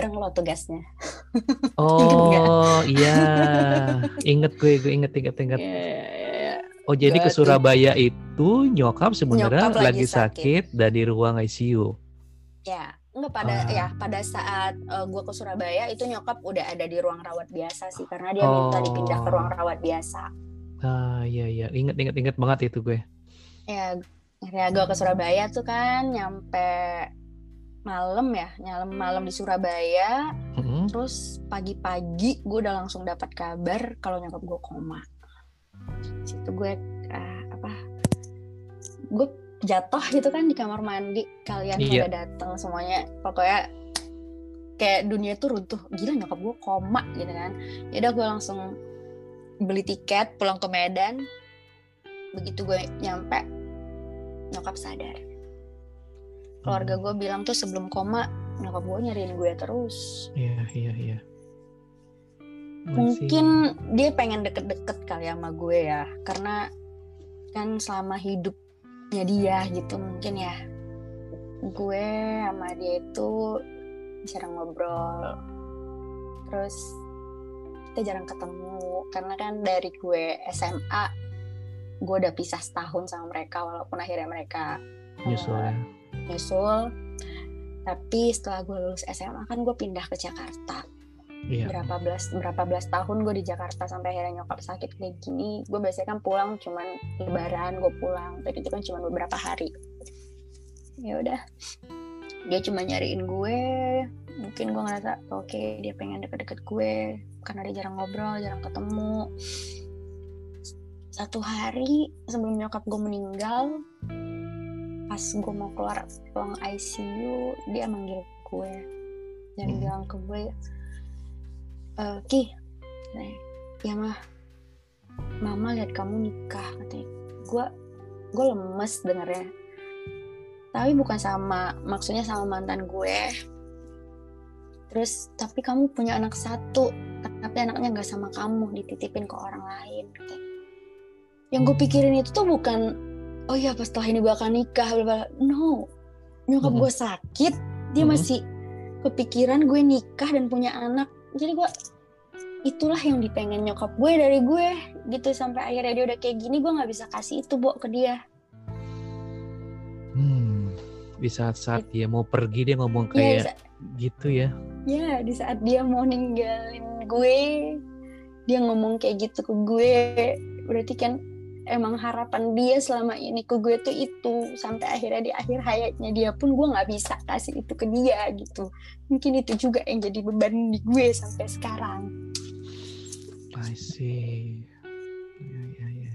bareng lo tugasnya. Oh iya, inget gue, gue inget inget inget. Yeah. Oh jadi Gue ke tuh- Surabaya itu nyokap sebenarnya lagi lagi sakit dan di ruang ICU. Ya, enggak pada Ah. ya pada saat eh, gua ke Surabaya itu nyokap udah ada di ruang rawat biasa sih karena dia minta Oh. dipindah ke ruang rawat biasa. Ah iya iya, inget inget inget banget itu gue. Ya, akhirnya gue ke Surabaya tuh kan nyampe malam ya, malam malam di Surabaya. Mm-mm. Terus pagi-pagi gue udah langsung dapat kabar kalau nyokap gue koma. Situ gue ah, apa? Gue jatuh gitu kan di kamar mandi. Kalian Iya. pada datang semuanya. Pokoknya kayak dunia tuh runtuh. Gila nyokap gue koma gitu kan. Yaudah gue langsung beli tiket pulang ke Medan. Begitu gue nyampe nyokap sadar. Keluarga gue bilang tuh sebelum koma nyokap gue nyariin gue terus Iya iya iya. Masih- mungkin dia pengen deket-deket kali sama gue ya karena kan selama hidupnya dia gitu mungkin ya gue sama dia itu jarang ngobrol terus kita jarang ketemu karena kan dari gue SMA gue udah pisah setahun sama mereka walaupun akhirnya mereka nyusul ya. Nyusul. Tapi setelah gue lulus SMA kan gue pindah ke Jakarta. Iya. berapa belas berapa belas tahun gue di Jakarta sampai akhirnya nyokap sakit kayak gini gue biasanya kan pulang cuman lebaran gue pulang. Tapi itu kan cuma beberapa hari. Ya udah. Dia cuma nyariin gue. Mungkin gue ngerasa oke dia pengen deket-deket gue. Karena dia jarang ngobrol jarang ketemu. Satu hari sebelum nyokap gue meninggal pas gue mau keluar ruang ICU dia manggil gue. Dan Hmm. bilang ke gue "Eh, Ki. Ya mah mama lihat kamu nikah katanya. Gue gue lemes dengernya. Tapi bukan sama maksudnya sama mantan gue. Terus tapi kamu punya anak satu tapi anaknya nggak sama kamu dititipin ke orang lain katanya. yang gue pikirin itu tuh bukan oh iya pas setelah ini gue akan nikah bla bla. no nyokap Mhm. gue sakit dia Mhm. masih kepikiran gue nikah dan punya anak jadi gue itulah yang dipengen nyokap gue dari gue gitu sampai akhirnya dia udah kayak gini gue nggak bisa kasih itu bu ke dia Hmm. Di saat-saat dia mau pergi dia ngomong ya di kayak sa- gitu ya. ya di saat dia mau ninggalin gue dia ngomong kayak gitu ke gue berarti kan emang harapan dia selama ini ke gue tuh itu sampai akhirnya di akhir hayatnya dia pun gue nggak bisa kasih itu ke dia gitu mungkin itu juga yang jadi beban di gue sampai sekarang I see. Ya, ya, ya, ya.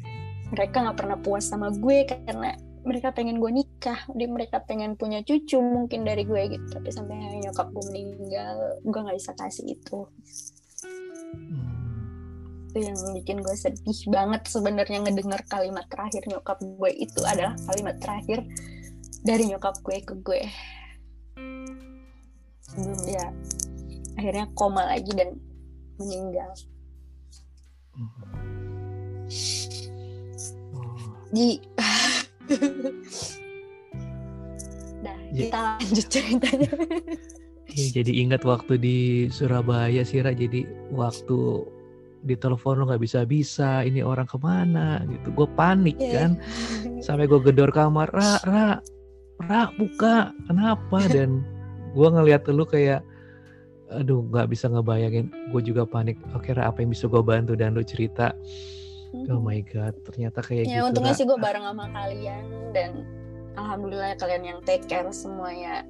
mereka nggak pernah puas sama gue karena mereka pengen gue nikah dia mereka pengen punya cucu mungkin dari gue gitu tapi sampai nyokap gue meninggal gue nggak bisa kasih itu Hmm. Itu yang bikin gue sedih banget sebenarnya ngedengar kalimat terakhir nyokap gue itu adalah kalimat terakhir dari nyokap gue ke gue sebelum dia akhirnya koma lagi dan meninggal di Nah, Ya. kita lanjut ceritanya. Iya, jadi ingat waktu di Surabaya sih Ra, jadi waktu di telepon lo nggak bisa-bisa, ini orang ke mana gitu. Gue panik Iya. kan, sampai gue gedor kamar, Ra, Ra, Ra, buka, kenapa? Dan gue ngeliat lu kayak, aduh nggak bisa ngebayangin. Gue juga panik. Oke Ra, apa yang bisa gue bantu? Dan lu cerita, oh my god, ternyata kayak ya gitu. untungnya Ra. sih gue bareng sama kalian dan alhamdulillah kalian yang take care semuanya.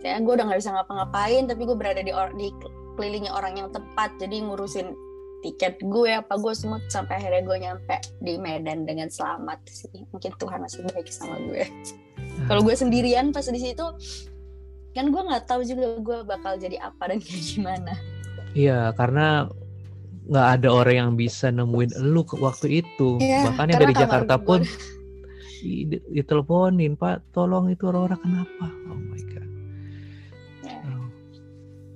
Ya, gue udah nggak bisa ngapa-ngapain tapi gue berada di or- di kelilingi orang yang tepat jadi ngurusin tiket gue apa gue semua sampai akhirnya gue nyampe di Medan dengan selamat sih mungkin Tuhan masih baik sama gue kalau gue sendirian pas di situ kan gue nggak tahu juga gue bakal jadi apa dan kayak gimana Iya, karena nggak ada orang yang bisa nemuin lu waktu itu. Iya, Bahkan yang dari Jakarta gue- pun di- diteleponin, Pak, tolong itu orang-orang kenapa? Oh my god.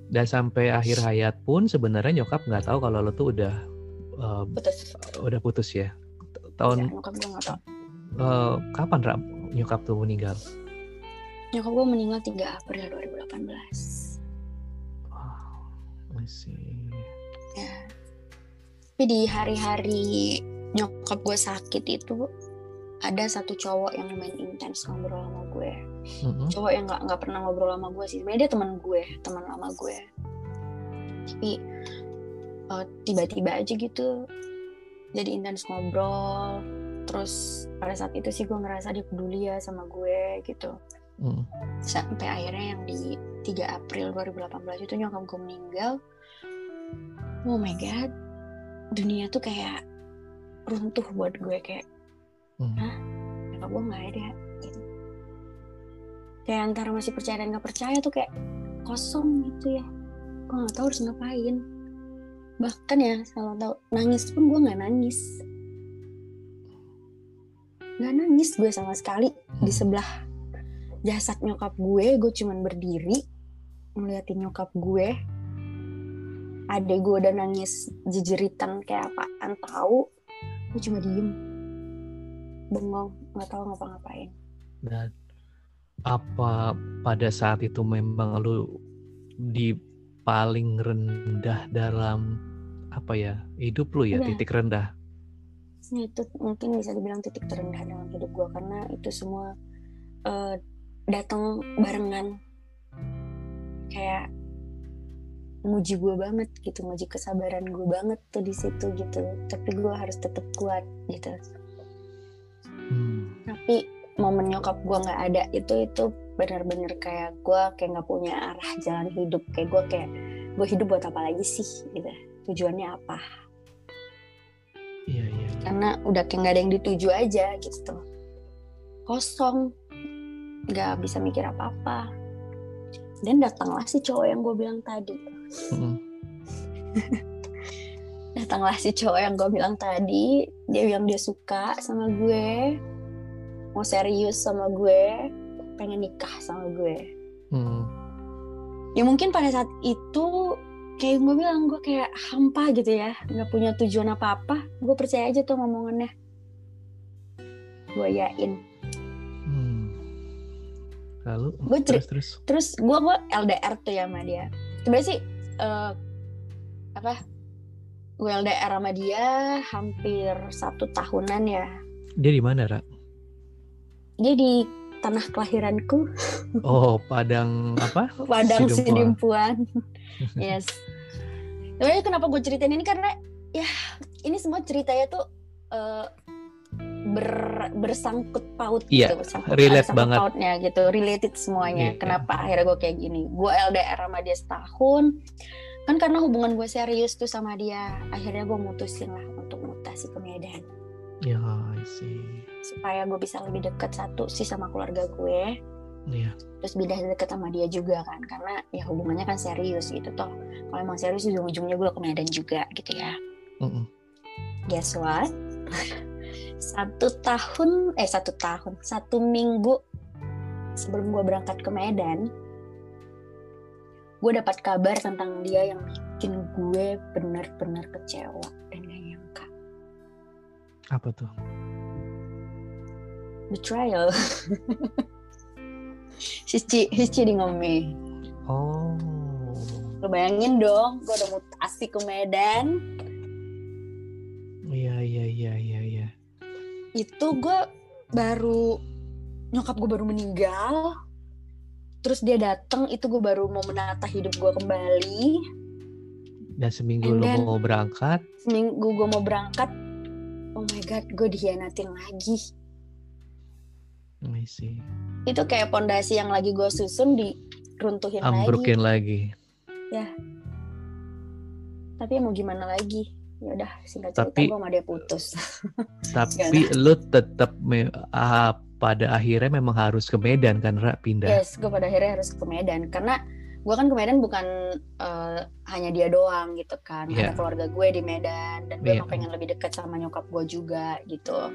Ya. Dan sampai akhir hayat pun sebenarnya nyokap nggak tahu kalau lo tuh udah eh, putus udah putus ya. ya, Tahun nyokap gue nggak tahu eh, kapan nyokap tuh meninggal? nyokap gue meninggal 3 April 2018 Ah, I see. ya tapi di hari-hari nyokap gue sakit itu ada satu cowok yang lumayan intens ngobrol sama gue. Mm-mm. cowok yang nggak nggak pernah ngobrol sama gue sih. Sebenarnya dia teman gue teman lama gue. Tapi eh, tiba-tiba aja gitu jadi intens ngobrol. Terus pada saat itu sih gue ngerasa dia peduli ya sama gue gitu. Mm. sampai akhirnya yang di 3 April 2018 itu nyokap gue meninggal. Oh my god dunia tuh kayak runtuh buat gue kayak Mm. nyokap gue nggak ada? Gitu. Kayak antara masih percaya dan nggak percaya tuh kayak kosong gitu ya. Gue nggak tahu harus ngapain. Bahkan ya kalau tahu nangis pun gue nggak nangis. Nggak nangis gue sama sekali. Di Mm. sebelah jasad nyokap gue gue cuman berdiri ngeliatin nyokap gue. Adek gue udah nangis jejeritan kayak apaan tahu gue cuma diem bengong nggak tahu ngapa-ngapain Dan apa pada saat itu memang lu di paling rendah dalam apa ya hidup lu ya Iya. titik rendah Nah, itu mungkin bisa dibilang titik terendah dalam hidup gue karena itu semua eh, datang barengan kayak nguji gue banget gitu nguji kesabaran gue banget tuh di situ gitu tapi gue harus tetap kuat gitu. Tapi momen nyokap gue nggak ada itu itu benar-benar kayak gue kayak nggak punya arah jalan hidup. Kayak gue kayak gue hidup buat apa lagi sih gitu. Tujuannya apa? Iya iya. Karena udah kayak nggak ada yang dituju aja gitu. Kosong. Nggak bisa mikir apa-apa. Dan datanglah si cowok yang gue bilang tadi. Mm-mm. datanglah si cowok yang gue bilang tadi dia bilang dia suka sama gue mau serius sama gue pengen nikah sama gue. Hmm. ya mungkin pada saat itu kayak gue bilang gue kayak hampa gitu ya. Nggak punya tujuan apa apa gue percaya aja tuh ngomongannya. Gue yain Hmm. lalu Gua terus terus. terus gue gue LDR tuh ya sama dia. Sebenarnya sih eh, apa? Gue LDR sama dia hampir satu tahunan ya. Dia di mana Ra? Dia di tanah kelahiranku. Oh Padang apa? Padang Sidimpuan. Yes. Sebenarnya kenapa gue ceritain ini? Karena ya ini semua ceritanya tuh eh, ber bersangkut paut Iya, gitu sangkut, relate banget. pautnya gitu related semuanya. Iya. kenapa akhirnya gue kayak gini? Gue LDR sama dia setahun. Kan karena hubungan gue serius tuh sama dia akhirnya gue mutusin lah untuk mutasi ke Medan ya I see. Supaya gue bisa lebih dekat satu sih sama keluarga gue. Iya. Terus pindah deket sama dia juga kan karena ya hubungannya kan serius gitu toh. Kalau emang serius ujung-ujungnya gue ke Medan juga gitu ya. Mm-mm. guess what? Satu tahun eh satu tahun satu minggu sebelum gue berangkat ke Medan gue dapat kabar tentang dia yang bikin gue benar-benar kecewa apa tuh betrayal Hici, hici di ngome. oh Lo bayangin dong, gue udah mutasi ke Medan. iya iya iya iya iya Itu gue baru, nyokap gue baru meninggal. Terus dia datang, itu gue baru mau menata hidup gue kembali. dan seminggu And lu then- mau berangkat Seminggu gue mau berangkat, oh my god, gue dihianatin lagi. I see Itu kayak pondasi yang lagi gue susun diruntuhin lagi. ambrukin lagi Tapi mau gimana lagi? Ya udah singkat cerita Tapi- gue sama dia putus. tapi lu tetap me- ah, pada akhirnya memang harus ke Medan kan Ra pindah Yes, gue pada akhirnya harus ke Medan karena gue kan ke Medan bukan eh, hanya dia doang gitu kan, Iya. ada keluarga gue di Medan dan gue Iya. emang pengen lebih dekat sama nyokap gue juga gitu.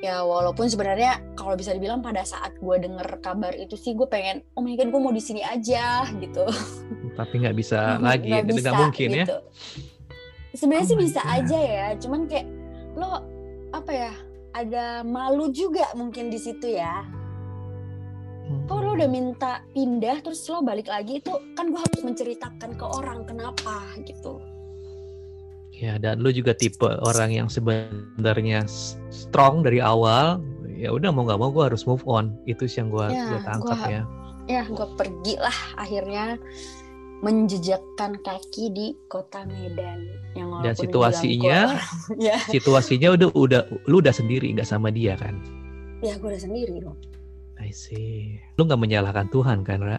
Ya walaupun sebenarnya kalau bisa dibilang pada saat gue denger kabar itu sih gue pengen, oh my god gue mau di sini aja gitu. tapi nggak bisa lagi Nggak bisa, mungkin ya gitu. Sebenarnya Oh sih bisa God. aja ya, cuman kayak lo apa ya? Ada malu juga mungkin di situ ya. Kok lo lo udah minta pindah terus lo balik lagi itu kan gue harus menceritakan ke orang kenapa gitu Ya, dan lu juga tipe orang yang sebenarnya strong dari awal. Ya udah mau nggak mau gue harus move on. Itu sih yang gue Ya, tangkap gua- ya. ya gue pergi lah akhirnya menjejakkan kaki di kota Medan yang Dan situasinya- ya Situasinya udah udah lu udah sendiri nggak sama dia kan? ya gue udah sendiri dong I see. Lu nggak menyalahkan Tuhan kan, Ra?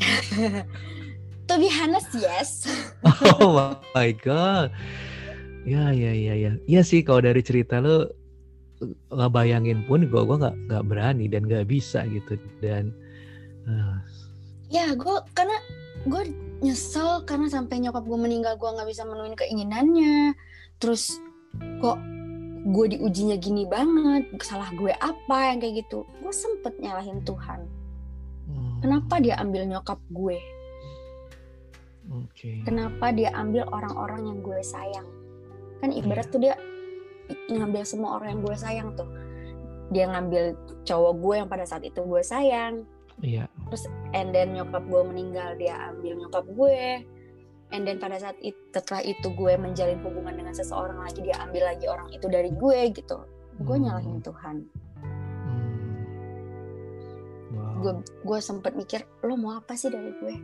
to be honest yes Oh my god. Ya ya ya ya. Iya sih kalau dari cerita lu nggak bayangin pun gua gua nggak nggak berani dan nggak bisa gitu dan eh, ya gue karena gue nyesel karena sampai nyokap gue meninggal gue nggak bisa menuhin keinginannya terus kok gue diujinya gini banget salah gue apa yang kayak gitu. Gue sempet nyalahin Tuhan. Hmm, kenapa dia ambil nyokap gue? Oke. kenapa dia ambil orang-orang yang gue sayang? Kan ibarat tuh dia ngambil semua orang yang gue sayang tuh. Dia ngambil cowok gue yang pada saat itu gue sayang. Iya. and then nyokap gue meninggal dia ambil nyokap gue and then pada saat itu setelah itu gue menjalin hubungan dengan seseorang lagi dia ambil lagi orang itu dari gue gitu gue Hmm. nyalahin Tuhan Hmm. Wow. gue gue sempet mikir lo mau apa sih dari gue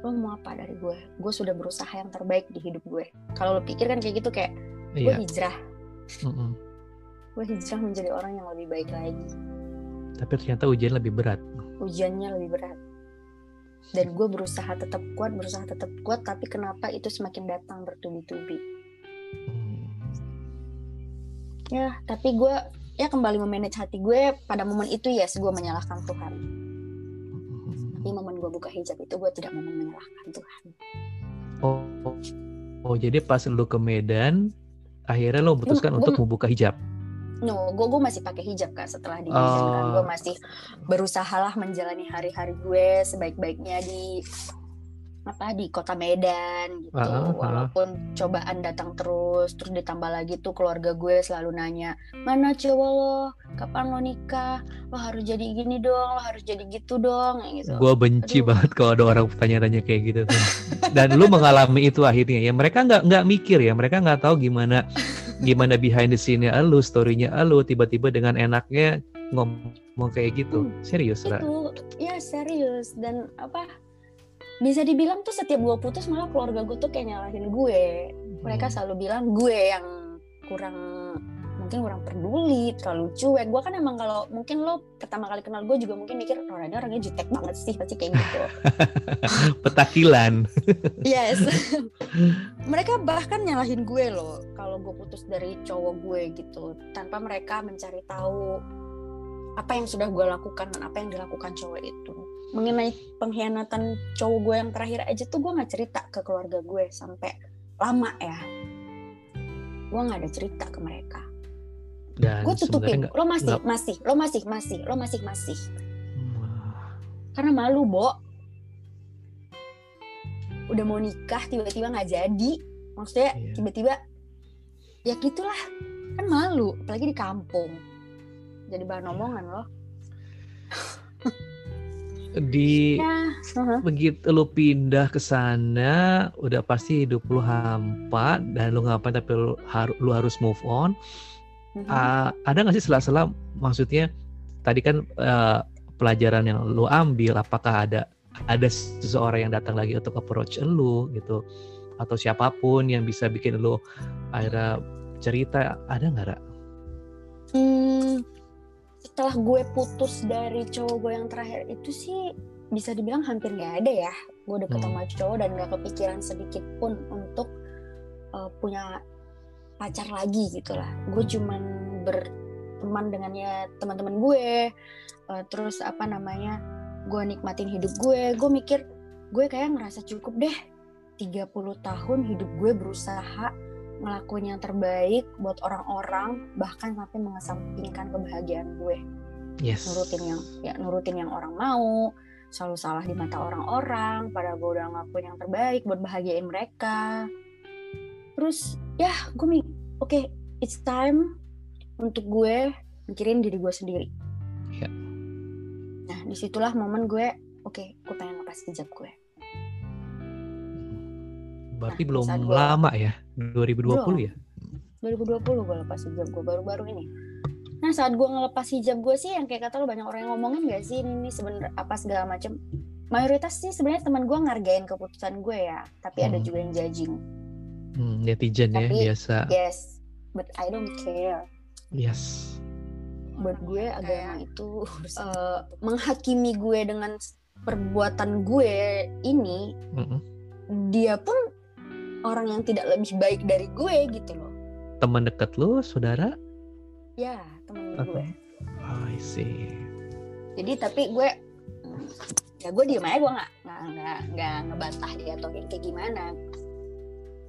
lo mau apa dari gue gue sudah berusaha yang terbaik di hidup gue kalau lo pikir kan kayak gitu kayak gue Iya. hijrah mm-mm. gue hijrah menjadi orang yang lebih baik lagi Tapi ternyata ujian lebih berat. ujiannya lebih berat dan gue berusaha tetap kuat berusaha tetap kuat tapi kenapa itu semakin datang bertubi-tubi Hmm. ya tapi gue ya kembali memanage hati gue pada momen itu yes gue menyalahkan Tuhan tapi momen gue buka hijab itu gue tidak mau menyalahkan Tuhan Oh, oh, oh, jadi pas lu ke Medan, akhirnya lo memutuskan Gua- untuk membuka hijab. No gue gue masih pakai hijab kak setelah di Medan kan Oh. gue masih berusahalah menjalani hari-hari gue sebaik-baiknya di apa di kota Medan gitu Ah, ah, ah. walaupun cobaan datang terus terus ditambah lagi tuh keluarga gue selalu nanya mana cowok lo kapan lo nikah lo harus jadi gini dong lo harus jadi gitu dong gitu Gue benci Aduh. banget kalau ada orang tanya-tanya kayak gitu tuh. Dan lu mengalami itu akhirnya ya. Mereka nggak nggak mikir ya. Mereka nggak tahu gimana gimana behind the scene-nya lu, story-nya lu, tiba-tiba dengan enaknya ngomong kayak gitu. Hmm, Serius, Ra? itu ya serius dan apa bisa dibilang tuh setiap gue putus malah keluarga gue tuh kayak nyalahin gue mereka Hmm. selalu bilang gue yang kurang mungkin kurang peduli terlalu cuek. Gue kan emang kalau mungkin lo pertama kali kenal gue juga mungkin mikir oh ini orangnya jutek banget sih pasti kayak gitu. Petakilan. yes. Mereka bahkan nyalahin gue loh kalau gue putus dari cowok gue gitu tanpa mereka mencari tahu apa yang sudah gue lakukan dan apa yang dilakukan cowok itu. Mengenai pengkhianatan cowok gue yang terakhir aja tuh gue nggak cerita ke keluarga gue sampai lama ya. Gue nggak ada cerita ke mereka Dan gue tutupin. nggak- lo masih nggak- masih lo masih masih lo masih masih. Wah, karena malu bo. Udah mau nikah tiba-tiba nggak jadi. Maksudnya Iya. tiba-tiba ya gitulah. Kan malu apalagi di kampung. Jadi bahan Iya. omongan loh. Di ya uh-huh. begitu lu pindah ke sana udah pasti hidup lu hampa dan lu ngapain tapi lu, har- lu harus move on Ah, ada nggak sih sela-sela maksudnya tadi kan eh, pelajaran yang lu ambil apakah ada ada seseorang yang datang lagi untuk approach lu gitu atau siapa pun yang bisa bikin lu akhirnya cerita ada nggak Ra? Hmm, setelah gue putus dari cowok gue yang terakhir itu sih bisa dibilang hampir nggak ada ya gue deket Hmm. sama cowok dan nggak kepikiran sedikit pun untuk uh, punya pacar lagi gitu lah. Gue cuman berteman dengan ya teman-teman gue uh, terus apa namanya gue nikmatin hidup gue. Gue mikir gue kayak ngerasa cukup deh. 30 tahun hidup gue berusaha ngelakuin yang terbaik buat orang-orang bahkan sampai mengesampingkan kebahagiaan gue. Yes. nurutin yang ya nurutin yang orang mau selalu salah di mata orang-orang pada gue udah ngelakuin yang terbaik buat bahagiain mereka. Terus ya gue oke it's time untuk gue mikirin diri gue sendiri Iya. Nah di situlah momen gue, oke, gue pengen lepas hijab gue. Berarti Nah, belum gua- lama ya? 2020 ya? 2020 gue lepas hijab gue baru-baru ini. Nah saat gue ngelepas hijab gue sih yang kayak kata lo banyak orang yang ngomongin gak sih ini, sebenernya apa segala macem. Mayoritas sih sebenarnya teman gue ngargain keputusan gue ya, tapi ada Hmm. juga yang judging. Hmm, netizen ya Tapi- biasa. Yes, but I don't care. Yes. Buat gue agama itu eh, menghakimi gue dengan perbuatan gue ini, Mm-mm. dia pun orang yang tidak lebih baik dari gue gitu loh. Teman dekat lu, saudara? Ya temen Atau- gue. Oh, I see. jadi tapi gue ya gue diem aja gue nggak nggak nggak ngebantah dia atau kayak kayak gimana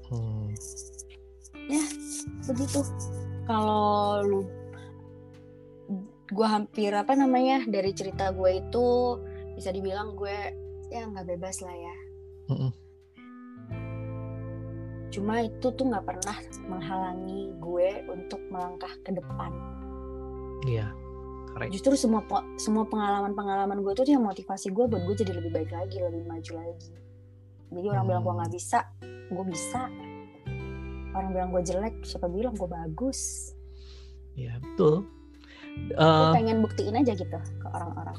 Hmm. Begitu kalau lu gue hampir apa namanya dari cerita gue itu bisa dibilang gue ya nggak bebas lah ya Mm-mm. cuma itu tuh nggak pernah menghalangi gue untuk melangkah ke depan Iya. Keren. justru semua semua pengalaman pengalaman gue tuh yang motivasi gue buat gue jadi lebih baik lagi lebih maju lagi jadi orang Hmm. bilang gue nggak bisa gue bisa orang bilang gue jelek siapa bilang gue bagus Iya, betul. gue Eh, pengen buktiin aja gitu ke orang-orang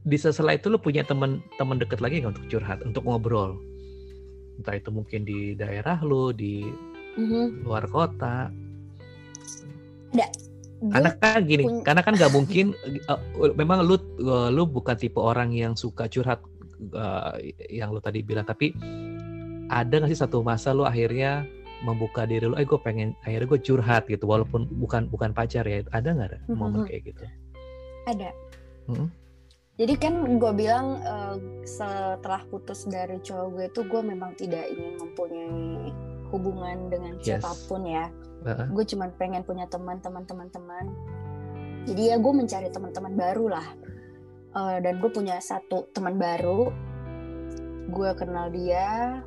di sela itu lu punya teman teman deket lagi nggak untuk curhat, untuk ngobrol? Entah itu mungkin di daerah lu, di Mhm. luar kota. Gue Karena kan gini, pun- karena kan nggak mungkin. eh, memang lu eh, lu bukan tipe orang yang suka curhat eh, yang lu tadi bilang, tapi ada nggak sih satu masa lu akhirnya membuka diri lu, eh gue pengen akhirnya gue curhat gitu, walaupun bukan bukan pacar ya, ada nggak ada momen Mhm. kayak gitu? ada Mhm. jadi kan gue bilang eh, setelah putus dari cowok gue tuh gue memang tidak ingin mempunyai hubungan dengan Yes. siapa pun ya Heeh. gue cuma pengen punya teman teman teman teman jadi ya gue mencari teman-teman baru lah Eh, dan gue punya satu teman baru gue kenal dia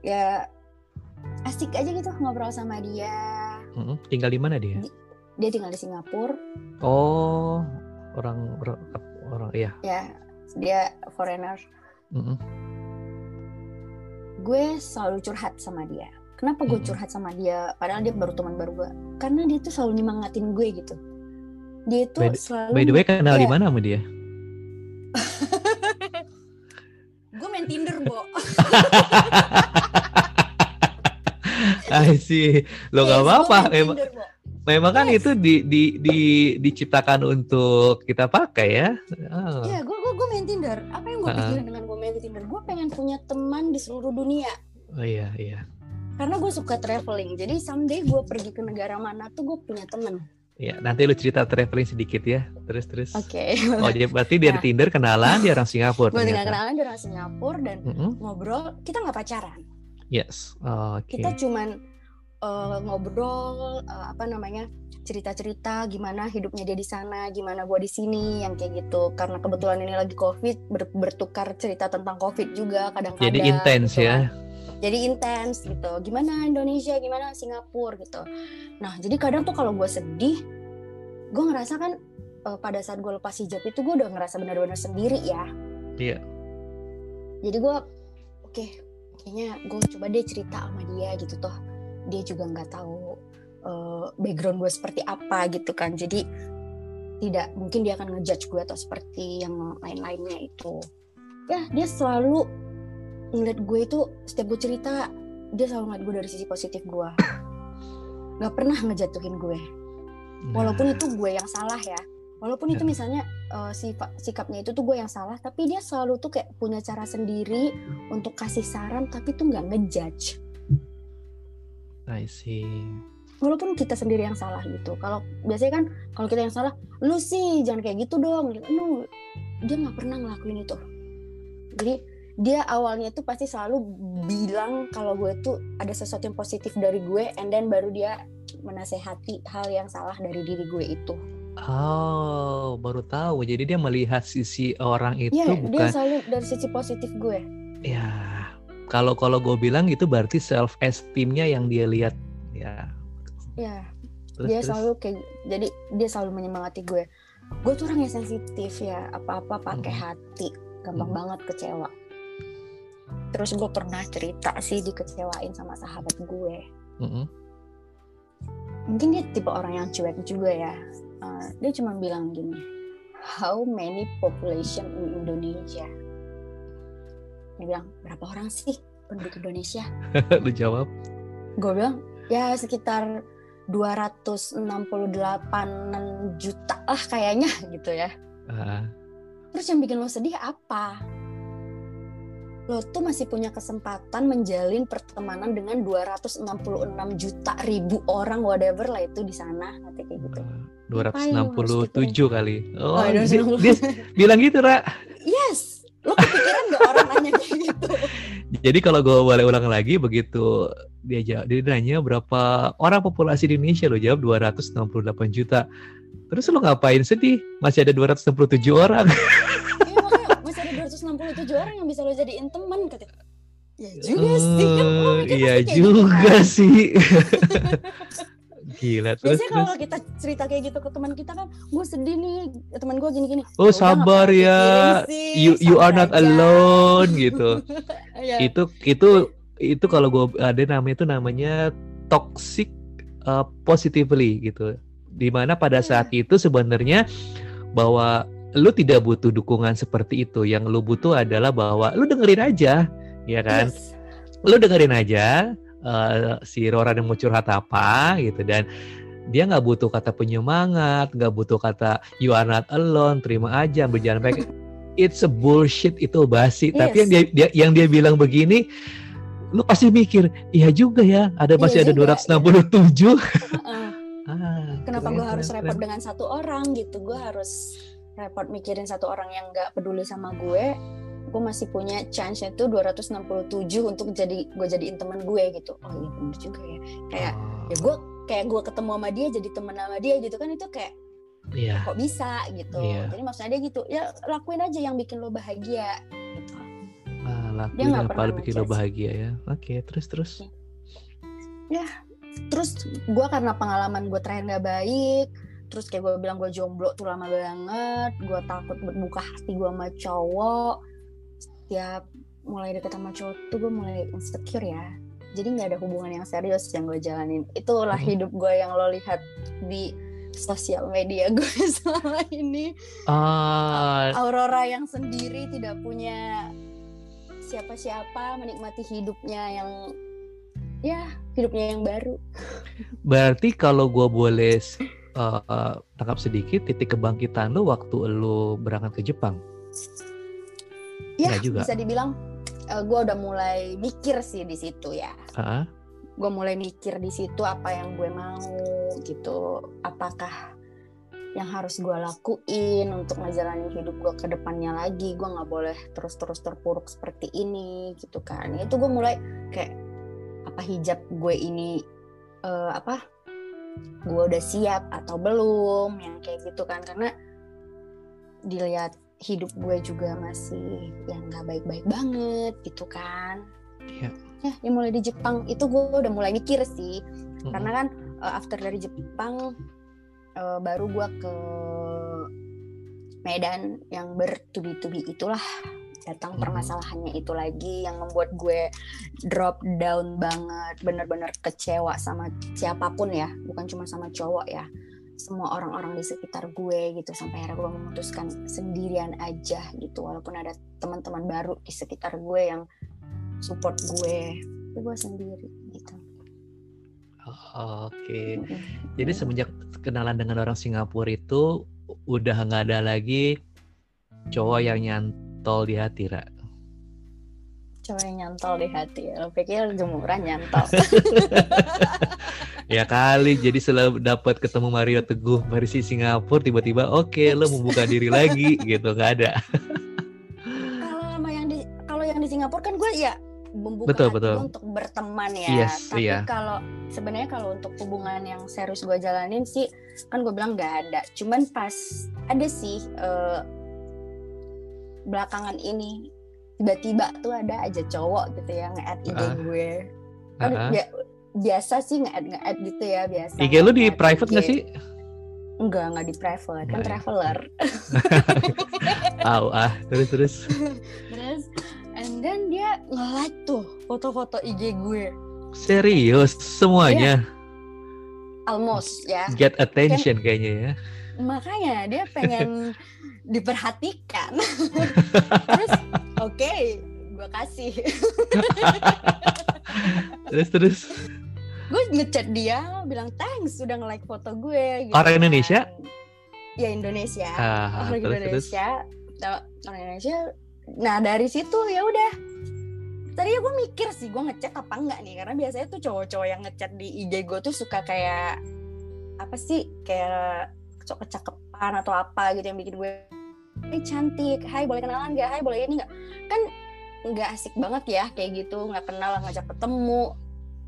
ya asik aja gitu ngobrol sama dia Mhm. Tinggal di mana dia? dia tinggal di Singapura Oh, orang orang, orang iya. ya dia foreigner Mhm. gue selalu curhat sama dia kenapa gue curhat sama dia padahal dia baru teman baru gue karena dia tuh selalu nyemangatin gue gitu dia tuh By the- selalu By the way, kenal di Iya. mana sama dia? gue main Tinder bo See. Lo nggak Yes, apa-apa. Memang, memang kan Yes. itu di, di, di, diciptakan untuk kita pakai ya. Oh. Iya, gue gue gue main Tinder. Apa yang gue Ha-ha. pikirin dengan gue main Tinder? Gue pengen punya teman di seluruh dunia. oh iya iya. Karena gue suka traveling. Jadi someday gue pergi ke negara mana tuh gue punya temen. Iya, nanti lu cerita traveling sedikit ya. Terus terus. Oke. Oh, jadi berarti dari Nah. Tinder kenalan dia orang Singapura gue tinggal kenalan di orang Singapura dan Mm-mm. ngobrol. Kita nggak pacaran. Yes. Oh, Oke. Kita cuman eh, ngobrol eh, apa namanya cerita-cerita gimana hidupnya dia di sana, gimana gue di sini, yang kayak gitu. Karena kebetulan ini lagi COVID, ber- bertukar cerita tentang COVID juga kadang-kadang. Jadi intens gitu ya. kan. jadi intens gitu gimana Indonesia gimana Singapura gitu nah jadi kadang tuh kalau gue sedih gue ngerasa kan eh, pada saat gue lepas hijab itu gue udah ngerasa benar-benar sendiri ya Iya. jadi gue oke kayaknya gue coba deh cerita sama dia gitu toh dia juga nggak tahu eh, background gue seperti apa gitu kan. Jadi tidak mungkin dia akan ngejudge gue atau seperti yang lain-lainnya itu. Ya dia selalu ngeliat gue itu setiap gue cerita dia selalu ngeliat gue dari sisi positif gue. Nggak pernah ngejatuhin gue. Nah, walaupun itu gue yang salah ya. Walaupun itu Ya. misalnya eh, sifa- sikapnya itu tuh gue yang salah tapi dia selalu tuh kayak punya cara sendiri untuk kasih saran tapi tuh nggak ngejudge I see. walaupun kita sendiri yang salah gitu kalau biasanya kan kalau kita yang salah lu sih jangan kayak gitu dong gitu. no dia nggak pernah ngelakuin itu jadi dia awalnya tuh pasti selalu bilang kalau gue tuh ada sesuatu yang positif dari gue and then baru dia menasehati hal yang salah dari diri gue itu Oh, baru tahu. Jadi dia melihat sisi orang itu Iya, dia bukan selalu dari sisi positif gue. ya. Kalau kalau gue bilang itu berarti self esteemnya yang dia lihat ya. Ya, terus, dia terus. selalu kayak jadi dia selalu menyemangati gue gue tuh orang yang sensitif ya apa-apa pakai Mhm. hati gampang Mhm. banget kecewa terus gue pernah cerita sih dikecewain sama sahabat gue Mm-mm. mungkin dia tipe orang yang cuek juga ya Eh, dia cuma bilang gini how many population in Indonesia dia bilang berapa orang sih penduduk Indonesia? Lu jawab. Gue bilang ya sekitar 268 juta lah kayaknya gitu ya. Ah, terus yang bikin lo sedih apa? Lo tuh masih punya kesempatan menjalin pertemanan dengan 266 juta ribu orang whatever lah itu di sana nanti kayak gitu. 267 kali. Oh, Oh, dia, 267. dia bilang gitu, Ra. yes lo kepikiran gak orang nanya kayak gitu Jadi kalau gue boleh ulang lagi, begitu dia jawab, dia nanya berapa orang populasi di Indonesia, lo jawab 268 juta. Terus lo ngapain sedih? Masih ada 267 orang. Iya masih ada 267 orang yang bisa lo jadiin teman katanya. Ya juga sih kan mikir Iya gitu juga kan. sih. Gila terus Biasanya kalau kita cerita kayak gitu ke teman kita kan, gue sedih nih, teman gue gini-gini. Oh Ya sabar ya, you you are not aja. alone gitu. Iya. itu itu itu kalau gue ada namanya itu namanya toxic uh, positively gitu di mana pada Iya. saat itu sebenarnya bahwa lu tidak butuh dukungan seperti itu yang lu butuh adalah bahwa lu dengerin aja ya kan Yes. lu dengerin aja uh, si Rora yang mau curhat apa gitu dan dia nggak butuh kata penyemangat nggak butuh kata you are not alone terima aja berjalan baik it's a bullshit itu basi tapi Yes. yang dia, dia yang dia bilang begini lu pasti mikir iya juga ya ada Iya masih ada juga, 267 Heeh. ah, Kenapa gue harus repot dengan satu orang gitu? Gue harus repot mikirin satu orang yang nggak peduli sama gue. Gue masih punya chance itu 267 untuk jadi gue jadiin teman gue gitu. Oh iya bener juga ya. Kayak ya gue kayak gue ketemu sama dia jadi temen sama dia gitu kan itu kayak iya kok bisa gitu. Iya. Jadi maksudnya dia gitu ya lakuin aja yang bikin lo bahagia gitu. ah, Dia lakuin nggak apa bikin lo bahagia ya oke terus terus Terus gue karena pengalaman gue terakhir nggak baik, terus kayak gue bilang gue jomblo tuh lama banget, gue takut berbuka hati gue sama cowok. Setiap mulai deket sama cowok tuh gue mulai insecure ya. Jadi nggak ada hubungan yang serius yang gue jalanin. Itulah Mhm. hidup gue yang lo lihat di sosial media gue selama ini. ah Aurora yang sendiri tidak punya siapa-siapa menikmati hidupnya yang ya hidupnya yang baru. Berarti kalau gue boleh uh, uh, tangkap sedikit titik kebangkitan lu waktu lu berangkat ke Jepang. Ya Nggak juga. bisa dibilang gue udah mulai mikir sih di situ ya. Ah, Gue mulai mikir di situ apa yang gue mau gitu. Apakah yang harus gue lakuin untuk ngejalanin hidup gue ke depannya lagi. Gue nggak boleh terus-terus terpuruk seperti ini gitu kan. Itu gue mulai kayak apa hijab gue ini eh, apa gue udah siap atau belum yang kayak gitu kan karena dilihat hidup gue juga masih yang nggak baik-baik banget gitu kan Iya. ya yang mulai di Jepang itu gue udah mulai mikir sih mm-mm. karena kan eh, after dari Jepang eh, baru gue ke Medan yang bertubi-tubi itulah datang Mhm. permasalahannya itu lagi yang membuat gue drop down banget bener-bener kecewa sama siapa pun ya bukan cuma sama cowok ya semua orang-orang di sekitar gue gitu sampai akhirnya gue memutuskan sendirian aja gitu walaupun ada teman-teman baru di sekitar gue yang support gue tapi gue sendiri gitu Oke. Jadi semenjak kenalan dengan orang Singapura itu udah nggak ada lagi cowok yang nyantol di hati, Ra. Yang nyantol di hati ya. Lo pikir jemuran nyantol. Ya kali, jadi setelah dapat ketemu Mario Teguh versi Singapura, tiba-tiba oke lo membuka diri lagi gitu, nggak ada. kalau sama yang di kalau yang di Singapura kan gue ya membuka Betul, hati betul. untuk berteman ya. Yes, Tapi iya. kalau sebenarnya kalau untuk hubungan yang serius gue jalanin sih kan gue bilang nggak ada. Cuman pas ada sih eh, belakangan ini tiba-tiba tuh ada aja cowok gitu ya nge-add IG Ah. gue. Kan ah. ya biasa sih nge-add nge-add gitu ya biasa IG lu di private nggak IG. sih? enggak enggak di private kan traveler Tahu ah, terus terus. terus and then dia nge-like tuh foto-foto IG gue Serius semuanya almost ya get attention kayaknya ya. makanya dia pengen diperhatikan terus oke gue kasih Terus terus. gue ngechat dia bilang thanks sudah nge-like foto gue gitu Orang kan. Indonesia? ya Indonesia Ah, orang terus terus. Indonesia Nah, orang Indonesia nah dari situ ya udah tadi gue mikir sih gue ngechat apa enggak nih karena biasanya tuh cowok-cowok yang ngechat di IG gue tuh suka kayak apa sih kayak cowok kecakepan atau apa gitu yang bikin gue Hai cantik, hai boleh kenalan gak? Hai boleh ini nggak? Kan nggak asik banget ya kayak gitu, nggak kenal, ngajak ketemu.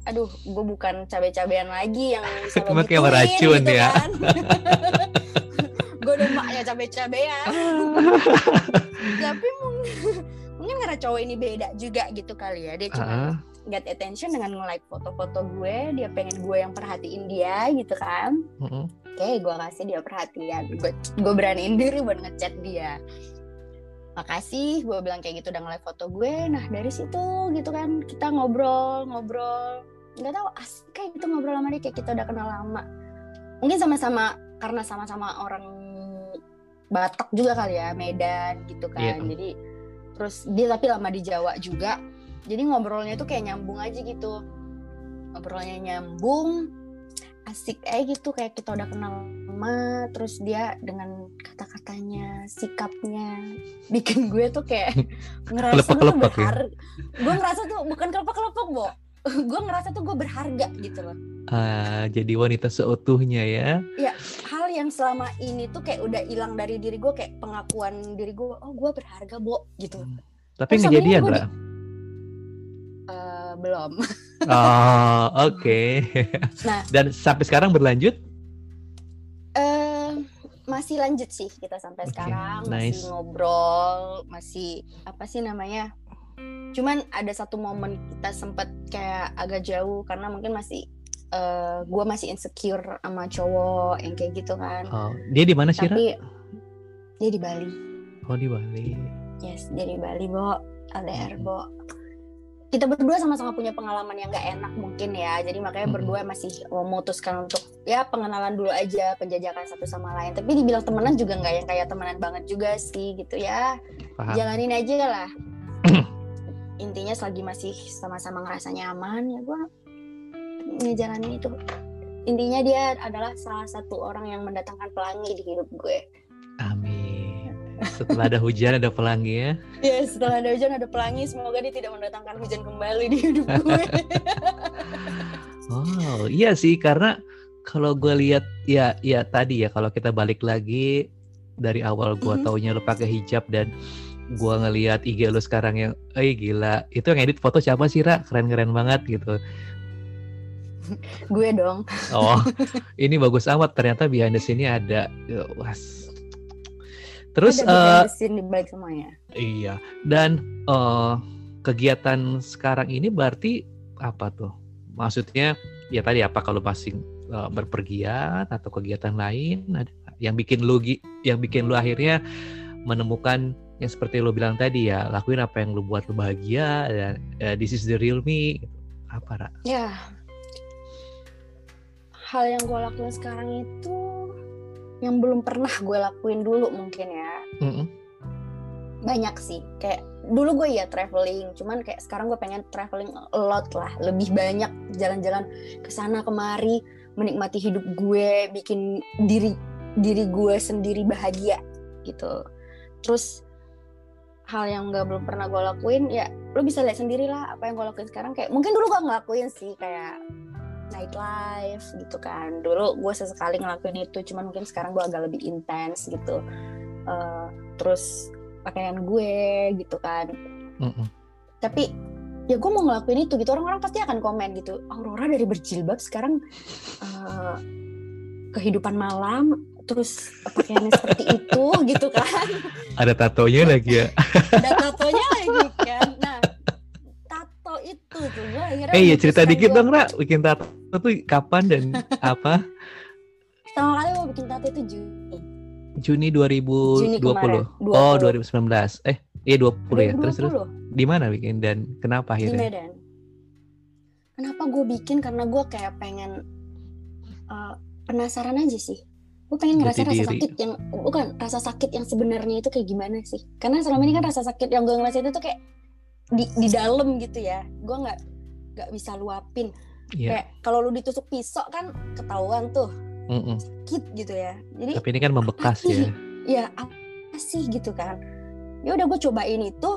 Aduh, gue bukan cabe-cabean lagi yang bisa lo kayak meracun gitu ya. kan. gue udah maknya cabe-cabean. Tapi mungkin, mungkin karena cowok ini beda juga gitu kali ya. Dia cuma Ah, get attention dengan nge-like foto-foto gue, dia pengen gue yang perhatiin dia gitu kan mm-mm. Oke gue kasih dia perhatian. Gue gue beraniin diri buat ngechat dia. Makasih gue bilang kayak gitu udah nge-like foto gue. Nah dari situ gitu kan kita ngobrol ngobrol. Nggak tahu asik kayak gitu ngobrol sama dia kayak kita udah kenal lama. Mungkin sama-sama karena sama-sama orang Batak juga kali ya Medan gitu kan. Iya. jadi terus dia tapi lama di Jawa juga. Jadi ngobrolnya tuh kayak nyambung aja gitu. Ngobrolnya nyambung asik aja gitu kayak kita udah kenal lama terus dia dengan kata-katanya sikapnya bikin gue tuh kayak ngerasa gue tuh ya? berharga. Gue ngerasa tuh bukan kelepek-kelepek bo. Gue ngerasa tuh gue berharga gitu loh. Ah, jadi wanita seutuhnya ya. hal yang selama ini tuh kayak udah hilang dari diri gue kayak pengakuan diri gue oh gue berharga bo gitu. Tapi Terus kejadian abis itu Eh, belum Oh, oke. Nah. Dan sampai sekarang berlanjut? eh masih lanjut sih kita sampai Oke, sekarang nice. masih ngobrol masih apa sih namanya cuman ada satu momen kita sempet kayak agak jauh karena mungkin masih eh gue masih insecure sama cowok yang kayak gitu kan Oh, dia di mana sih, tapi dia di Bali Oh, di Bali. yes dia di Bali bo LDR bo kita berdua sama-sama punya pengalaman yang gak enak mungkin ya jadi makanya Mm-mm. berdua masih memutuskan untuk ya pengenalan dulu aja penjajakan satu sama lain tapi dibilang temenan juga nggak yang kayak temenan banget juga sih gitu ya Paham. jalanin aja lah intinya selagi masih sama-sama ngerasa nyaman ya gue ngejalanin itu intinya dia adalah salah satu orang yang mendatangkan pelangi di hidup gue. Setelah ada hujan ada pelangi ya. ya setelah ada hujan ada pelangi. Semoga dia tidak mendatangkan hujan kembali di hidup gue. Oh, iya sih. Karena kalau gue lihat ya ya tadi ya kalau kita balik lagi dari awal gue Mhm. taunya lu pakai hijab dan gue ngelihat IG lu sekarang yang eh gila itu yang edit foto siapa sih Ra? Keren-keren banget gitu. Gue dong. Oh ini bagus amat. Ternyata behind the scene ada. Was terus ada scene di balik semuanya. iya. Dan eh, kegiatan sekarang ini berarti apa tuh? Maksudnya ya tadi apa kalau masih eh, berpergian atau kegiatan lain? Ada yang bikin lu yang bikin lu akhirnya menemukan yang seperti lu bilang tadi ya lakuin apa yang lu buat lu bahagia dan eh, this is the real me. Gitu. apa Ra? ya. Hal yang gue lakuin sekarang itu yang belum pernah gue lakuin dulu mungkin ya. Mm-mm. banyak sih kayak dulu gue ya traveling cuman kayak sekarang gue pengen traveling a lot lah lebih banyak jalan-jalan ke sana kemari menikmati hidup gue bikin diri diri gue sendiri bahagia gitu. Terus hal yang nggak belum pernah gue lakuin ya lo bisa lihat sendiri lah apa yang gue lakuin sekarang. Kayak mungkin dulu gue ngelakuin sih kayak nightlife gitu kan. Dulu gue sesekali ngelakuin itu cuman mungkin sekarang gue agak lebih intens gitu. Eh, terus pakaian gue gitu kan. Mm-mm. tapi ya gue mau ngelakuin itu gitu. Orang-orang pasti akan komen gitu Aurora dari berjilbab sekarang eh, kehidupan malam terus pakaiannya seperti itu gitu kan. Ada tatonya lagi ya? Ada tatonya lagi kan nah tato itu gitu gue akhirnya Eh iya cerita dikit dong Ra, bikin tato tuh kapan dan apa? pertama kali gue bikin tato itu Juni Juni 2020. Juni kemarin, Oh, 20. 2019. Eh, iya 20 ya. Terus terus 2020 di mana bikin dan kenapa di akhirnya? Medan kenapa gue bikin karena gue kayak pengen uh, penasaran aja sih gue pengen ngerasain rasa diri. sakit yang bukan rasa sakit yang sebenarnya itu kayak gimana sih karena selama ini kan rasa sakit yang gue ngerasain itu kayak di di dalam gitu ya. Gue nggak nggak bisa luapin. Iya. kayak kalau lu ditusuk pisau kan ketahuan tuh. Mm-mm. sakit gitu ya. Jadi Tapi ini kan membekas ya. ya apa sih gitu kan. Ya udah gue cobain itu.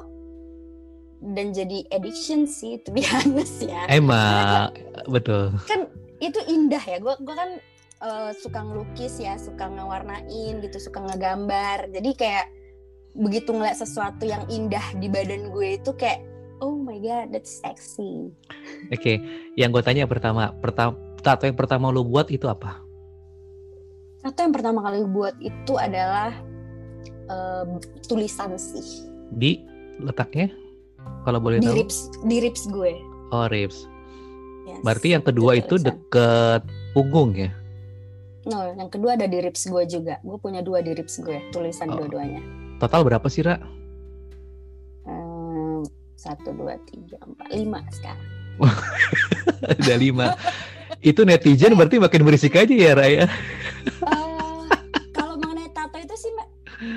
Dan jadi addiction sih itu honest ya. Emang betul. kan itu indah ya. Gue gua kan eh, suka ngelukis ya suka ngewarnain gitu suka ngegambar. Jadi kayak begitu ngeliat sesuatu yang indah di badan gue itu kayak oh my god that's sexy Oke, yang gue tanya pertama, pertama tato yang pertama lu buat itu apa? satu yang pertama kali buat itu adalah eh, tulisan sih Di letaknya? Kalau boleh di tahu? rips di rips gue Oh, ribs. Yes, Berarti yang kedua itu tulisan. deket punggung ya? No, yang kedua ada di rips gue juga. Gue punya dua di rips gue, tulisan Oh. dua-duanya. Total berapa sih, Ra? Satu, dua, tiga, empat, lima sekarang. Ada lima. itu netizen berarti makin berisik aja ya, Ra ya? Eh, kalau mengenai tato itu sih, Mbak,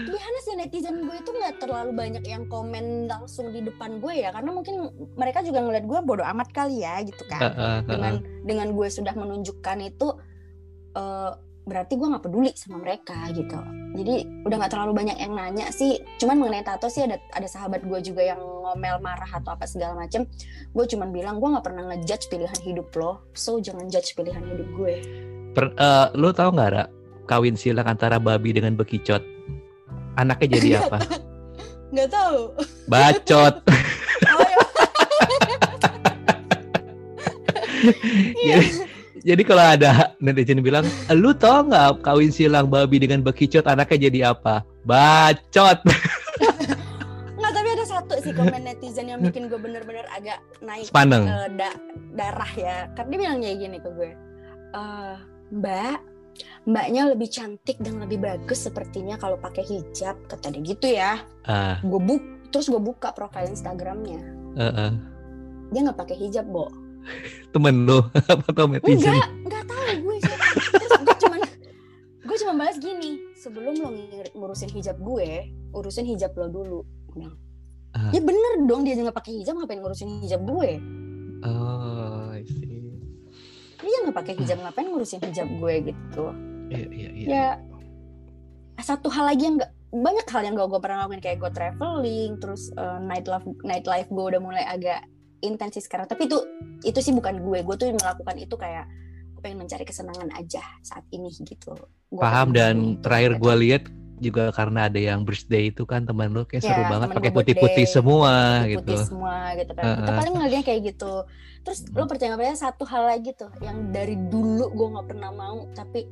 gimana sih netizen gue itu nggak terlalu banyak yang komen langsung di depan gue ya, karena mungkin mereka juga ngeliat gue bodoh amat kali ya, gitu kan. Heeh, heeh. Dengan dengan gue sudah menunjukkan itu, eh, berarti gue nggak peduli sama mereka gitu. Jadi udah nggak terlalu banyak yang nanya sih. Cuman mengenai tato sih ada ada sahabat gue juga yang ngomel marah atau apa segala macem. Gue cuman bilang gue nggak pernah ngejudge pilihan hidup lo, so jangan judge pilihan hidup gue. Per- eh, lu tahu nggak, Ra? Kawin silang antara babi dengan bekicot. Anaknya jadi apa? Nggak tahu. Bacot. Oh, ya. Iya. jadi, jadi kalau ada netizen bilang, lu tau nggak kawin silang babi dengan bekicot anaknya jadi apa? Bacot. Nggak tapi ada satu sih komen netizen yang bikin gue bener-bener agak naik Sepaneng. eh, da- darah ya. Karena dia bilang kayak gini ke gue, "Eh, Mbak, mbaknya lebih cantik dan lebih bagus sepertinya kalau pakai hijab kata dia gitu ya. Ah, Gue buk, terus gue buka profil Instagramnya, eh, eh. dia nggak pakai hijab, Bo. Temen lu atau netizen? Enggak, enggak tahu gue. Terus gue cuman gue cuma balas gini, sebelum lo ngurusin hijab gue, urusin hijab lo dulu. Gue bilang, Ah. Ya bener dong dia nggak pakai hijab ngapain ngurusin hijab gue? Oh, I see. Dia nggak pakai hijab ngapain ngurusin hijab gue gitu. Iya, iya, iya. Ya satu hal lagi yang nggak banyak hal yang gak gue pernah lakuin kayak gue traveling, terus eh, night life night life gue udah mulai agak intens sih sekarang. Tapi itu itu sih bukan gue. Gue tuh melakukan itu kayak gue pengen mencari kesenangan aja saat ini gitu. Gua Paham dan terakhir gitu. gue lihat juga karena ada yang birthday itu kan teman lu kayak Ya, seru banget pakai putih-putih semua putih gitu. semua gitu kan. Itu Heeh. paling ngeliatnya kayak gitu. Terus lo Hmm. percaya nggak percaya satu hal lagi tuh yang dari dulu gue nggak pernah mau tapi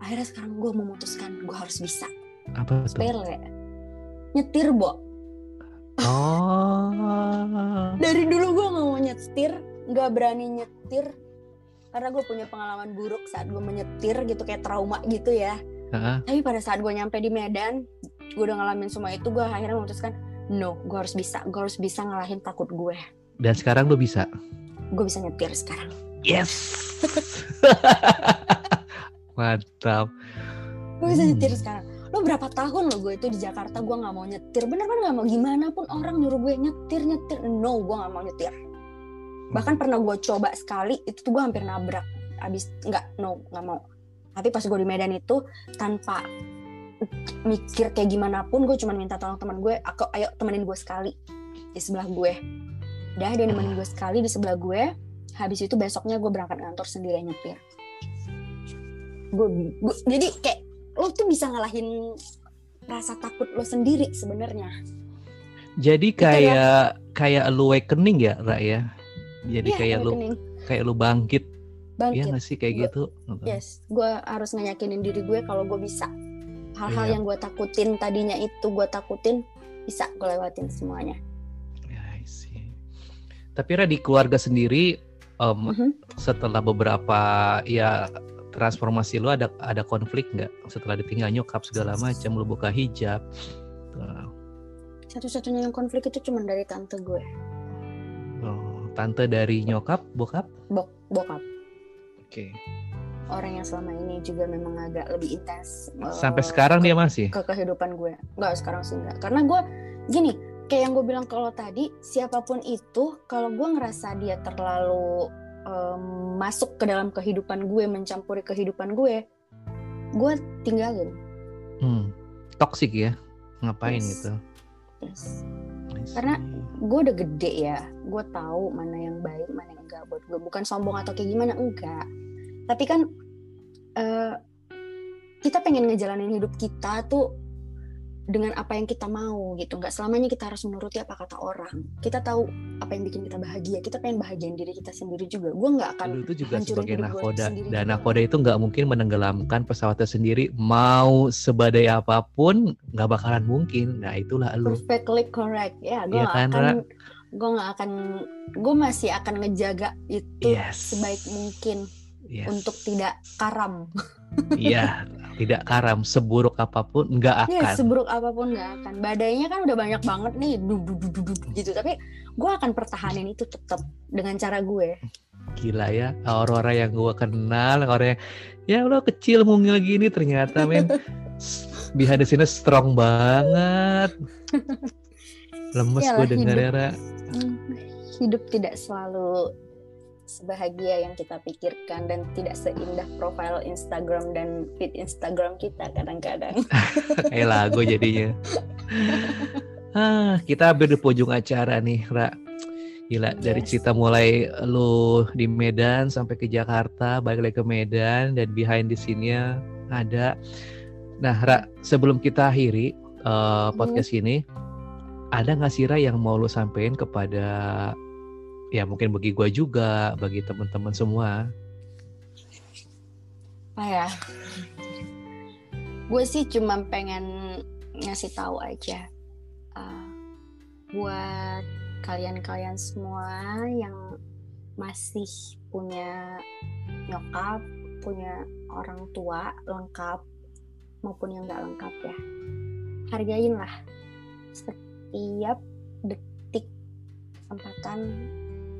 akhirnya sekarang gue memutuskan gue harus bisa. Apa tuh? Sepele. Nyetir, Bo. Oh. Dari dulu gue nggak mau nyetir, nggak berani nyetir karena gue punya pengalaman buruk saat gue menyetir gitu kayak trauma gitu ya. Heeh. Tapi pada saat gue nyampe di Medan, gue udah ngalamin semua itu, gue akhirnya memutuskan no, gue harus bisa, gue harus bisa ngalahin takut gue. Dan sekarang lu bisa. Gue bisa nyetir sekarang. Yes. Mantap. Gue bisa Hmm. nyetir sekarang. Lo berapa tahun lo gue itu di Jakarta gue nggak mau nyetir, bener-bener nggak mau gimana pun orang nyuruh gue nyetir nyetir, no, gue nggak mau nyetir. Bahkan pernah gue coba sekali, itu tuh gue hampir nabrak. Abis nggak, no, nggak mau. Tapi pas gue di Medan itu tanpa mikir kayak gimana pun, gue cuma minta tolong teman gue, aku ayo temenin gue sekali di sebelah gue. Udah dia nemenin gue sekali di sebelah gue. Habis itu besoknya gue berangkat kantor sendiri nyetir. Gue, gue jadi kayak lo tuh bisa ngalahin rasa takut lo sendiri sebenarnya. Jadi kayak kayak lu awakening ya, Ra ya. Jadi Iya, kayak lu awakening. kayak lu bangkit, bangkit. Iya sih kayak Gua- gitu? Yes, gue harus ngeyakinin diri gue kalau gue bisa. Hal-hal Iya. yang gue takutin tadinya itu gue takutin bisa gue lewatin semuanya. Ya, I see. Tapi Ra di keluarga sendiri um, Mhm. setelah beberapa ya transformasi lu ada ada konflik nggak setelah ditinggal nyokap segala macam lu buka hijab Nah, Satu-satunya yang konflik itu cuma dari tante gue, oh, tante dari nyokap bokap bok bokap. oke Orang yang selama ini juga memang agak lebih intens. eh, sampai sekarang ke- dia masih ke kehidupan gue. Enggak, sekarang sih enggak. Karena gue gini, kayak yang gue bilang kalau tadi, siapa pun itu kalau gue ngerasa dia terlalu em, masuk ke dalam kehidupan gue, mencampuri kehidupan gue, gue tinggalin. hmm, toksik ya ngapain Yes. gitu Yes. Karena gue udah gede ya, gue tahu mana yang baik, mana yang enggak buat gue. Bukan sombong atau kayak gimana, enggak. Tapi kan eh, kita pengen ngejalanin hidup kita tuh dengan apa yang kita mau gitu. Nggak selamanya kita harus menuruti apa kata orang. Kita tahu apa yang bikin kita bahagia. Kita pengen bahagiain diri kita sendiri juga. Gue nggak akan itu juga sebagai nakoda dan nakoda itu nggak mungkin menenggelamkan pesawatnya sendiri mau sebadai apa pun nggak bakalan mungkin nah itulah lu perfectly correct. Ya, gue nggak kan, akan gue nggak akan gue masih akan ngejaga itu Yes. sebaik mungkin Yes. untuk tidak karam. Iya, tidak karam seburuk apa pun nggak Ya akan. seburuk apa pun nggak akan. Badainya kan udah banyak banget nih, du, du, du, du, du, gitu. Tapi gue akan pertahanin itu tetap dengan cara gue. Gila ya, orang-orang yang gua kenal, orang yang ya lo kecil mungil gini ternyata men behind the scene strong banget. Lemes Iyalah, gue hidup. ya. Hmm, Hidup tidak selalu sebahagia yang kita pikirkan dan tidak seindah profil Instagram dan feed Instagram kita kadang-kadang. Kayak lagu jadinya. ah, kita hampir di pojok acara nih, Ra. Gila, dari Yes. cerita mulai lu di Medan sampai ke Jakarta, balik lagi ke Medan dan behind the scene-nya ada. Nah, Ra, sebelum kita akhiri uh, podcast ini, ada nggak sih Ra yang mau lu sampein kepada ya mungkin bagi gua juga, bagi teman-teman semua? Apa ya? Gue sih cuma pengen ngasih tahu aja uh, buat kalian-kalian semua yang masih punya nyokap, punya orang tua lengkap maupun yang nggak lengkap ya. Hargainlah setiap detik kesempatan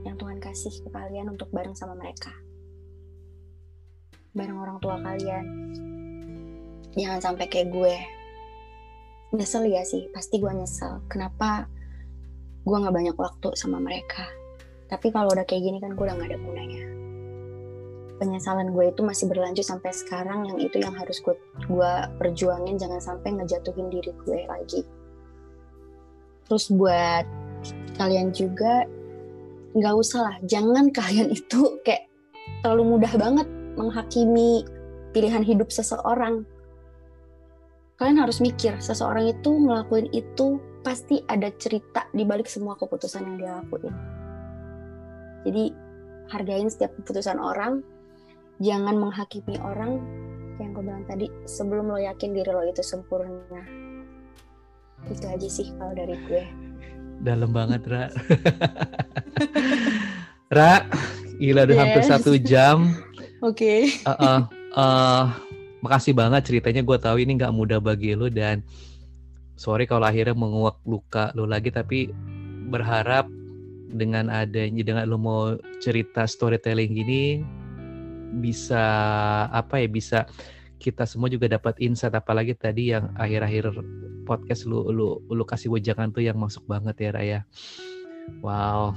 yang Tuhan kasih ke kalian untuk bareng sama mereka bareng orang tua kalian. Jangan sampai kayak gue. Nyesel ya sih, pasti gue nyesel. Kenapa gue gak banyak waktu sama mereka. Tapi kalau udah kayak gini kan gue udah gak ada gunanya. Penyesalan gue itu masih berlanjut sampai sekarang yang itu yang harus gue, gue perjuangin jangan sampai ngejatuhin diri gue lagi. Terus buat kalian juga nggak usah lah, jangan kalian itu kayak terlalu mudah banget menghakimi pilihan hidup seseorang. Kalian harus mikir, seseorang itu ngelakuin itu pasti ada cerita di balik semua keputusan yang dia lakuin. Jadi hargain setiap keputusan orang, jangan menghakimi orang yang gue bilang tadi sebelum lo yakin diri lo itu sempurna. Itu aja sih kalau dari gue. Dalam banget, Ra. Ra, gila udah hampir Yes. satu jam. Oke. Eh, eh, eh, makasih banget ceritanya gue tahu ini nggak mudah bagi lu dan sorry kalau akhirnya menguak luka lu lagi tapi berharap dengan adanya dengan lu mau cerita storytelling gini bisa apa ya bisa kita semua juga dapat insight apalagi tadi yang akhir-akhir podcast lu lu lu kasih wejangan tuh yang masuk banget ya Raya. Wow.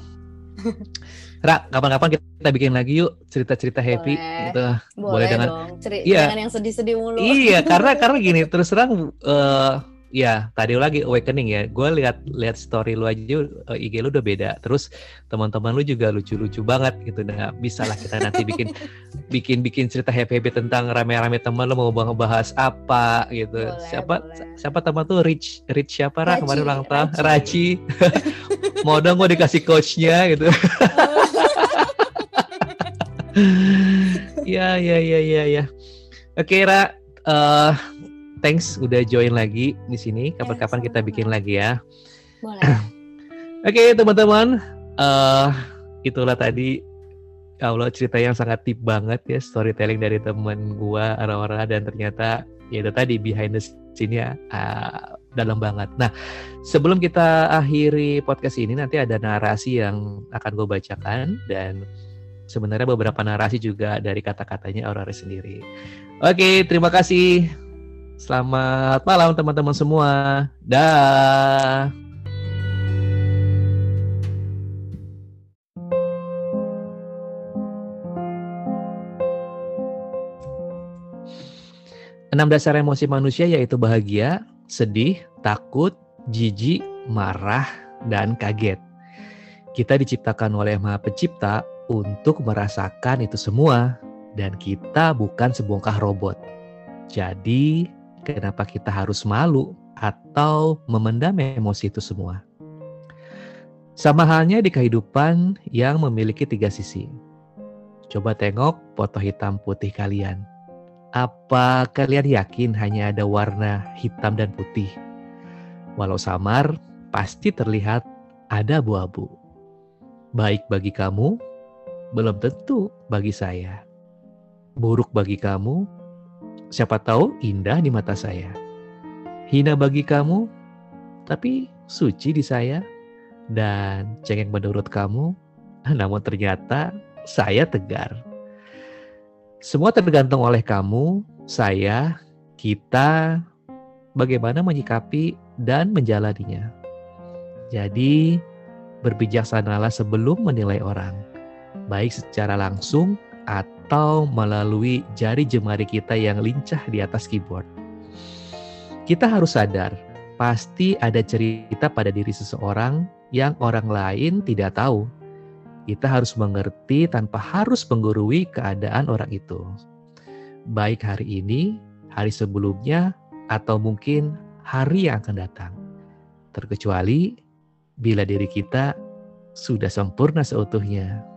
Ra, kapan-kapan kita bikin lagi yuk cerita-cerita happy Boleh. gitu. Boleh, dengan- dong. Ceri- Iya. Jangan yang sedih-sedih mulu. Iya, karena karena gini terus terang eh ya tadi lagi awakening ya. Gue lihat lihat story lu aja eh, IG lu udah beda. Terus teman-teman lu juga lucu-lucu banget gitu. Nah, bisa lah kita nanti bikin bikin bikin cerita happy happy tentang rame-rame teman lu mau ngebahas apa gitu. Boleh, siapa boleh. siapa teman tuh Rich Rich siapa kemarin ulang tahun Raci. Raci. mau dong gue dikasih coachnya gitu. Ya, ya, ya, ya, ya. Oke, Ra. eh, thanks udah join lagi di sini. Kapan-kapan kita bikin lagi ya. Boleh. Oke, teman-teman. uh, itulah tadi ya Allah cerita yang sangat tip banget ya storytelling dari temen gua Aura dan ternyata ya itu tadi behind the scene-nya uh, dalam banget. Nah, sebelum kita akhiri podcast ini nanti ada narasi yang akan gue bacakan dan sebenarnya beberapa narasi juga dari kata-katanya Aurora sendiri. Oke, terima kasih. Selamat malam teman-teman semua. Dah. Enam dasar emosi manusia yaitu bahagia, sedih, takut, jijik, marah, dan kaget. Kita diciptakan oleh Maha Pencipta untuk merasakan itu semua dan kita bukan sebongkah robot. Jadi, Kenapa kita harus malu atau memendam emosi itu semua? Sama halnya di kehidupan yang memiliki tiga sisi. Coba tengok foto hitam putih kalian. Apa kalian yakin hanya ada warna hitam dan putih? Walau samar, pasti terlihat ada abu-abu. Baik bagi kamu, belum tentu bagi saya. Buruk bagi kamu, Siapa tahu indah di mata saya. Hina bagi kamu, tapi suci di saya. Dan cengeng menurut kamu, namun ternyata saya tegar. Semua tergantung oleh kamu, saya, kita, bagaimana menyikapi dan menjalaninya. Jadi, berbijaksanalah sebelum menilai orang, baik secara langsung atau melalui jari jemari kita yang lincah di atas keyboard. Kita harus sadar, pasti ada cerita pada diri seseorang yang orang lain tidak tahu. Kita harus mengerti tanpa harus menggurui keadaan orang itu. Baik hari ini, hari sebelumnya, atau mungkin hari yang akan datang. Terkecuali bila diri kita sudah sempurna seutuhnya.